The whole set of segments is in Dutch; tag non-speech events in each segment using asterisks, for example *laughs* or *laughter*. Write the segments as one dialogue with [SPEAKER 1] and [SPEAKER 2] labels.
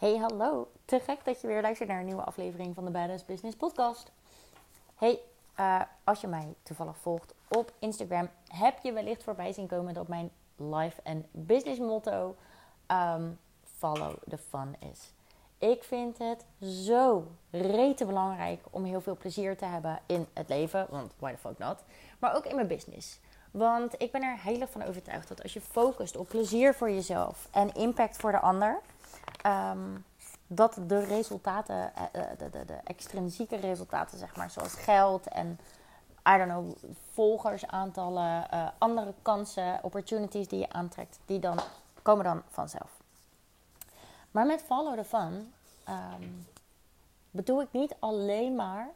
[SPEAKER 1] Hey, hallo. Te gek dat je weer luistert naar een nieuwe aflevering van de Badass Business Podcast. Hey, uh, als je mij toevallig volgt op Instagram, heb je wellicht voorbij zien komen dat mijn life en business motto um, follow the fun is. Ik vind het zo rete belangrijk om heel veel plezier te hebben in het leven, want why the fuck not, maar ook in mijn business. Want ik ben er heilig van overtuigd dat als je focust op plezier voor jezelf en impact voor de ander, um, dat de resultaten, eh, eh, de, de, de, extrinsieke resultaten, zeg maar, zoals geld en I don't know, volgersaantallen, uh, andere kansen, opportunities die je aantrekt, die dan komen dan vanzelf. Maar met follow the fun um, bedoel ik niet alleen maar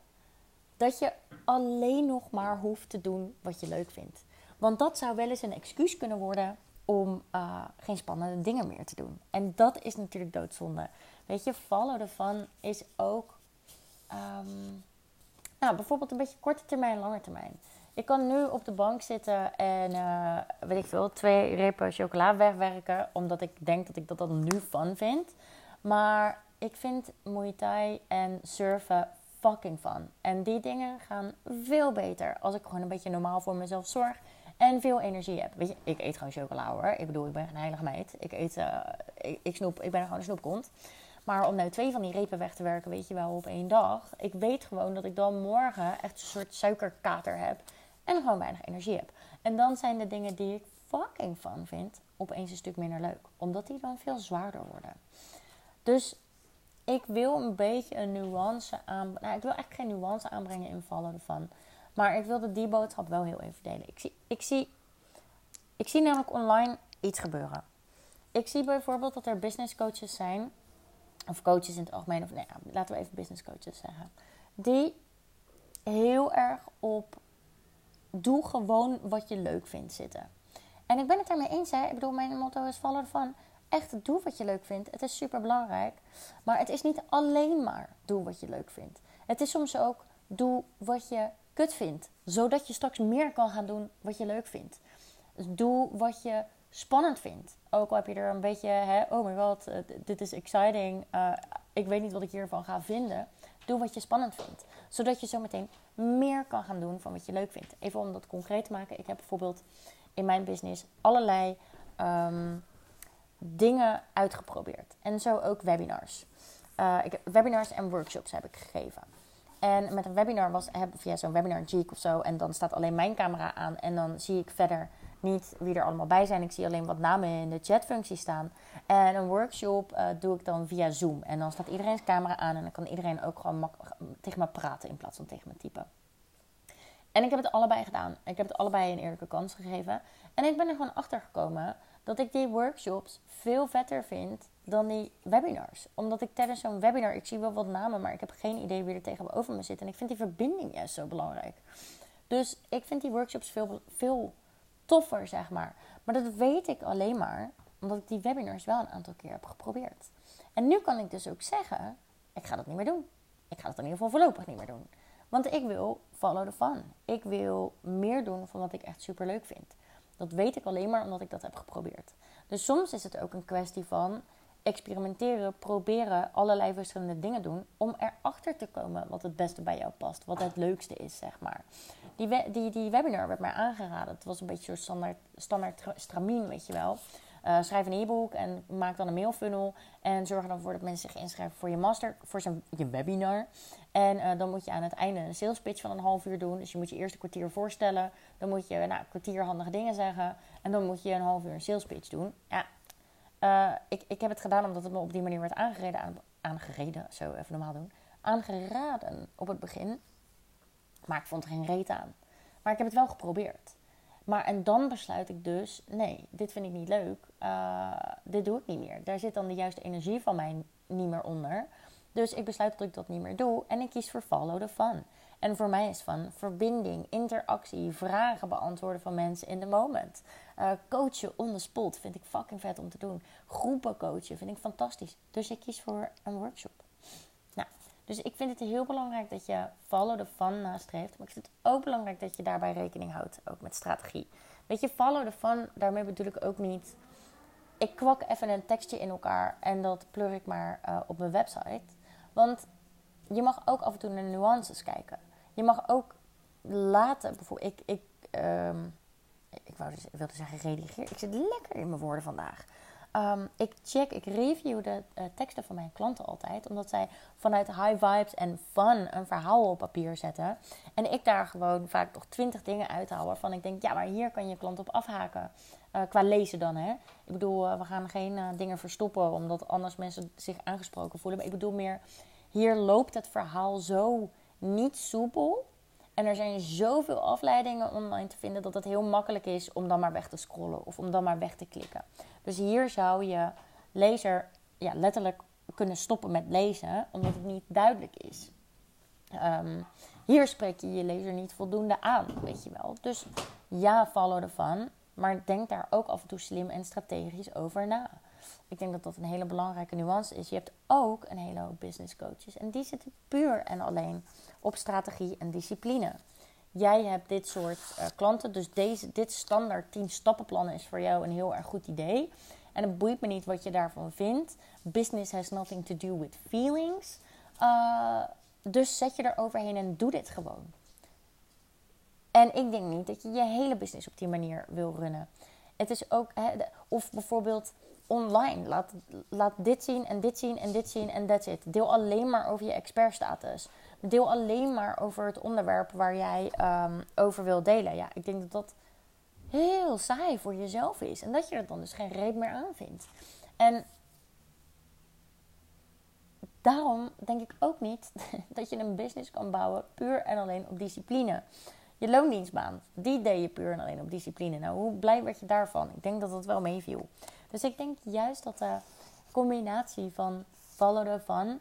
[SPEAKER 1] dat je alleen nog maar hoeft te doen wat je leuk vindt. Want dat zou wel eens een excuus kunnen worden om uh, geen spannende dingen meer te doen. En dat is natuurlijk doodzonde. Weet je, the fun is ook um, nou, bijvoorbeeld een beetje korte termijn, lange termijn. Ik kan nu op de bank zitten en uh, weet ik veel, twee repen chocola wegwerken, omdat ik denk dat ik dat dan nu fun vind. Maar ik vind Muay Thai en surfen fucking fun. En die dingen gaan veel beter als ik gewoon een beetje normaal voor mezelf zorg en veel energie heb. Weet je, ik eet gewoon chocola hoor. Ik bedoel, ik ben een heilige meid. Ik eet, uh, ik, snoep, ik ben gewoon een snoepkont. Maar om nou twee van die repen weg te werken, weet je wel, op één dag. Ik weet gewoon dat ik dan morgen echt een soort suikerkater heb. En gewoon weinig energie heb. En dan zijn de dingen die ik fucking fun vind, opeens een stuk minder leuk. Omdat die dan veel zwaarder worden. Dus ik wil een beetje een nuance aan... Nou, ik wil eigenlijk geen nuance aanbrengen in vallen ervan. Maar ik wilde die boodschap wel heel even delen. Ik zie, ik zie, ik zie namelijk online iets gebeuren. Ik zie bijvoorbeeld dat er business coaches zijn, of coaches in het algemeen, of nee, laten we even business coaches zeggen, die heel erg op doe gewoon wat je leuk vindt zitten. En ik ben het daarmee eens. Hè. Ik bedoel, mijn motto is vallen van echt doe wat je leuk vindt. Het is super belangrijk. Maar het is niet alleen maar doe wat je leuk vindt. Het is soms ook doe wat je kut vindt. Zodat je straks meer kan gaan doen wat je leuk vindt. Dus doe wat je spannend vindt. Ook al heb je er een beetje, hè, oh my god, uh, dit is exciting. Uh, ik weet niet wat ik hiervan ga vinden. Doe wat je spannend vindt. Zodat je zometeen meer kan gaan doen van wat je leuk vindt. Even om dat concreet te maken. Ik heb bijvoorbeeld in mijn business allerlei um, dingen uitgeprobeerd. En zo ook webinars. Uh, ik, webinars en workshops heb ik gegeven. En met een webinar was heb via zo'n webinar Geek of zo. En dan staat alleen mijn camera aan. En dan zie ik verder niet wie er allemaal bij zijn. Ik zie alleen wat namen in de chatfunctie staan. En een workshop uh, doe ik dan via Zoom. En dan staat iedereen's camera aan. En dan kan iedereen ook gewoon tegen me praten in plaats van tegen me typen. En ik heb het allebei gedaan. Ik heb het allebei een eerlijke kans gegeven. En ik ben er gewoon achter gekomen dat ik die workshops veel vetter vind dan die webinars. Omdat ik tijdens zo'n webinar, ik zie wel wat namen, maar ik heb geen idee wie er tegenover me zit. En ik vind die verbinding juist zo belangrijk. Dus ik vind die workshops veel, veel toffer, zeg maar. Maar dat weet ik alleen maar omdat ik die webinars wel een aantal keer heb geprobeerd. En nu kan ik dus ook zeggen, ik ga dat niet meer doen. Ik ga dat in ieder geval voorlopig niet meer doen. Want ik wil follow the fun. Ik wil meer doen van wat ik echt super leuk vind. Dat weet ik alleen maar omdat ik dat heb geprobeerd. Dus soms is het ook een kwestie van experimenteren, proberen, allerlei verschillende dingen doen. Om erachter te komen wat het beste bij jou past. Wat het leukste is, zeg maar. Die, die, die webinar werd mij aangeraden. Het was een beetje zo'n standaard, standaard stramien, weet je wel. Uh, schrijf een e-book en maak dan een mailfunnel. En zorg er dan voor dat mensen zich inschrijven voor je master, voor je webinar. En uh, dan moet je aan het einde een sales pitch van een half uur doen. Dus je moet je eerst een kwartier voorstellen. Dan moet je nou, een kwartier handige dingen zeggen. En dan moet je een half uur een sales pitch doen. Ja, uh, ik, ik heb het gedaan omdat het me op die manier werd aangereden. Aan, aangereden, zo even normaal doen. Aangeraden op het begin. Maar ik vond er geen reet aan. Maar ik heb het wel geprobeerd. Maar en dan besluit ik dus, nee, dit vind ik niet leuk. Uh, dit doe ik niet meer. Daar zit dan de juiste energie van mij niet meer onder. Dus ik besluit dat ik dat niet meer doe. En ik kies voor follow the fun. En voor mij is van verbinding, interactie, vragen beantwoorden van mensen in de moment. Uh, coachen on the spot vind ik fucking vet om te doen. Groepen coachen vind ik fantastisch. Dus ik kies voor een workshop. Dus ik vind het heel belangrijk dat je follow the fun nastreeft. Maar ik vind het ook belangrijk dat je daarbij rekening houdt, ook met strategie. Weet je, follow the fun, daarmee bedoel ik ook niet ik kwak even een tekstje in elkaar en dat pleur ik maar uh, op mijn website. Want je mag ook af en toe naar nuances kijken. Je mag ook laten, bijvoorbeeld, ik, ik, um, ik, wou dus, wilde zeggen redigeer. Ik zit lekker in mijn woorden vandaag. Um, ik check, ik review de uh, teksten van mijn klanten altijd. Omdat zij vanuit high vibes en fun een verhaal op papier zetten. En ik daar gewoon vaak nog twintig dingen uithou waarvan ik denk... Ja, maar hier kan je klant op afhaken. Uh, qua lezen dan, hè. Ik bedoel, uh, we gaan geen dingen verstoppen... omdat anders mensen zich aangesproken voelen. Maar ik bedoel meer, hier loopt het verhaal zo niet soepel... En er zijn zoveel afleidingen online te vinden dat het heel makkelijk is om dan maar weg te scrollen of om dan maar weg te klikken. Dus hier zou je lezer ja, letterlijk kunnen stoppen met lezen, omdat het niet duidelijk is. Ehm, hier spreek je je lezer niet voldoende aan, weet je wel. Dus ja, follow ervan, maar denk daar ook af en toe slim en strategisch over na. Ik denk dat dat een hele belangrijke nuance is. Je hebt ook een hele hoop business coaches en die zitten puur en alleen op strategie en discipline. Jij hebt dit soort uh, klanten, dus deze, dit standaard 10 stappenplan is voor jou een heel erg goed idee. En het boeit me niet wat je daarvan vindt. Business has nothing to do with feelings. Uh, dus zet je er overheen en doe dit gewoon. En ik denk niet dat je je hele business op die manier wil runnen. Het is ook, hè, of bijvoorbeeld online. Laat, laat dit zien en dit zien en dit zien en that's it. Deel alleen maar over je expertstatus. Deel alleen maar over het onderwerp waar jij um, over wil delen. Ja, ik denk dat dat heel saai voor jezelf is. En dat je er dan dus geen reet meer aan vindt. En daarom denk ik ook niet *laughs* dat je een business kan bouwen puur en alleen op discipline. Je loondienstbaan, die deed je puur en alleen op discipline. Nou, hoe blij werd je daarvan? Ik denk dat dat wel meeviel. Dus ik denk juist dat de combinatie van vallen ervan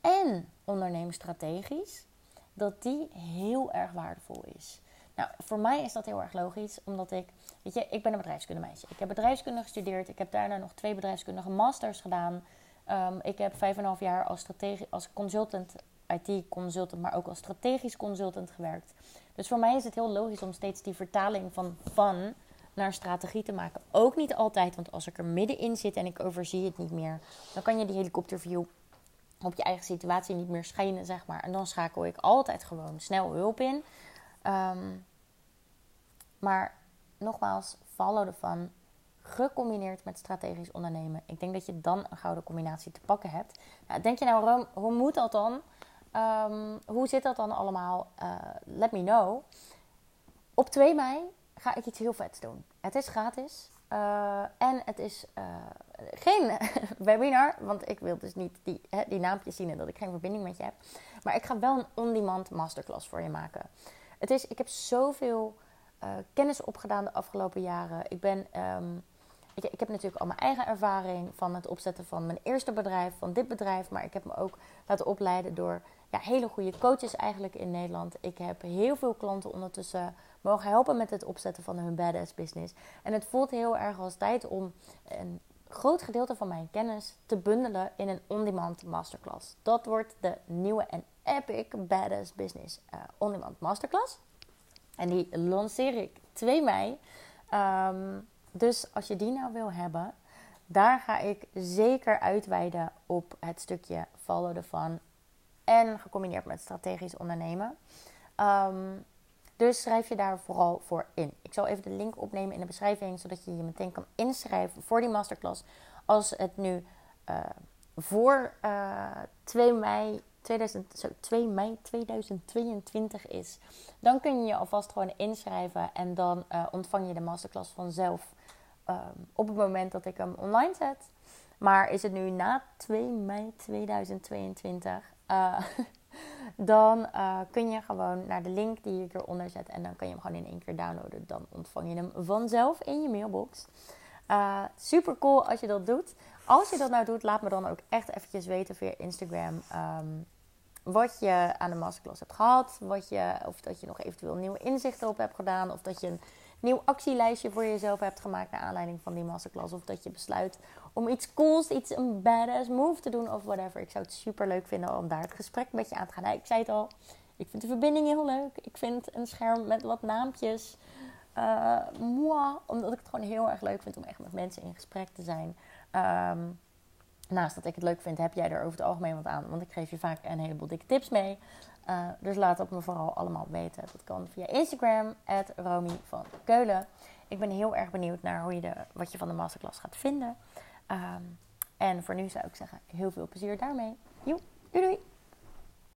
[SPEAKER 1] en ondernemen strategisch, dat die heel erg waardevol is. Nou, voor mij is dat heel erg logisch, omdat ik, weet je, ik ben een bedrijfskundemeisje. Ik heb bedrijfskunde gestudeerd. Ik heb daarna nog twee bedrijfskundige masters gedaan. Um, ik heb vijf en een half jaar als, als consultant, IT-consultant, maar ook als strategisch consultant gewerkt. Dus voor mij is het heel logisch om steeds die vertaling van van naar strategie te maken. Ook niet altijd, want als ik er middenin zit en ik overzie het niet meer, dan kan je die helikopterview op je eigen situatie niet meer schijnen, zeg maar. En dan schakel ik altijd gewoon snel hulp in. Um, maar nogmaals, follow ervan. Gecombineerd met strategisch ondernemen. Ik denk dat je dan een gouden combinatie te pakken hebt. Nou, denk je nou, hoe moet dat dan? Um, hoe zit dat dan allemaal? Uh, let me know. Op 2 mei ga ik iets heel vets doen. Het is gratis. Uh, en het is uh, geen *laughs* webinar, want ik wil dus niet die, hè, die naampjes zien en dat ik geen verbinding met je heb. Maar ik ga wel een on-demand masterclass voor je maken. Het is, ik heb zoveel kennis opgedaan de afgelopen jaren. Ik, ben, ik, ik, heb natuurlijk al mijn eigen ervaring van het opzetten van mijn eerste bedrijf, van dit bedrijf. Maar ik heb me ook laten opleiden door ja, hele goede coaches eigenlijk in Nederland. Ik heb heel veel klanten ondertussen mogen helpen met het opzetten van hun badass business. En het voelt heel erg als tijd om een groot gedeelte van mijn kennis te bundelen in een on-demand masterclass. Dat wordt de nieuwe en epic badass business uh, on-demand masterclass. En die lanceer ik 2 mei. Um, dus als je die nou wil hebben, daar ga ik zeker uitweiden op het stukje follow the. En gecombineerd met strategisch ondernemen. Um, dus schrijf je daar vooral voor in. Ik zal even de link opnemen in de beschrijving, zodat je je meteen kan inschrijven voor die masterclass. Als het nu uh, voor uh, 2 mei 2000, zo, 2 mei 2022 is, dan kun je je alvast gewoon inschrijven en dan uh, ontvang je de masterclass vanzelf um, op het moment dat ik hem online zet. Maar is het nu na 2 mei 2022, uh, *laughs* dan uh, kun je gewoon naar de link die ik eronder zet en dan kan je hem gewoon in één keer downloaden. Dan ontvang je hem vanzelf in je mailbox. Uh, super cool als je dat doet. Als je dat nou doet, laat me dan ook echt eventjes weten via Instagram. Um, wat je aan de masterclass hebt gehad. Wat je, of dat je nog eventueel nieuwe inzichten op hebt gedaan. Of dat je een nieuw actielijstje voor jezelf hebt gemaakt naar aanleiding van die masterclass. Of dat je besluit om iets cools, iets een badass move te doen of whatever. Ik zou het super leuk vinden om daar het gesprek met je aan te gaan. Nou, ik zei het al, ik vind de verbinding heel leuk. Ik vind een scherm met wat naampjes Uh, moi, omdat ik het gewoon heel erg leuk vind om echt met mensen in gesprek te zijn. Ehm, naast dat ik het leuk vind, heb jij er over het algemeen wat aan. Want ik geef je vaak een heleboel dikke tips mee. Uh, dus laat het me vooral allemaal weten. Dat kan via Instagram, Romy van Keulen. Ik ben heel erg benieuwd naar hoe je de, wat je van de masterclass gaat vinden. Um, en voor nu zou ik zeggen, heel veel plezier daarmee. Joe, doei doei!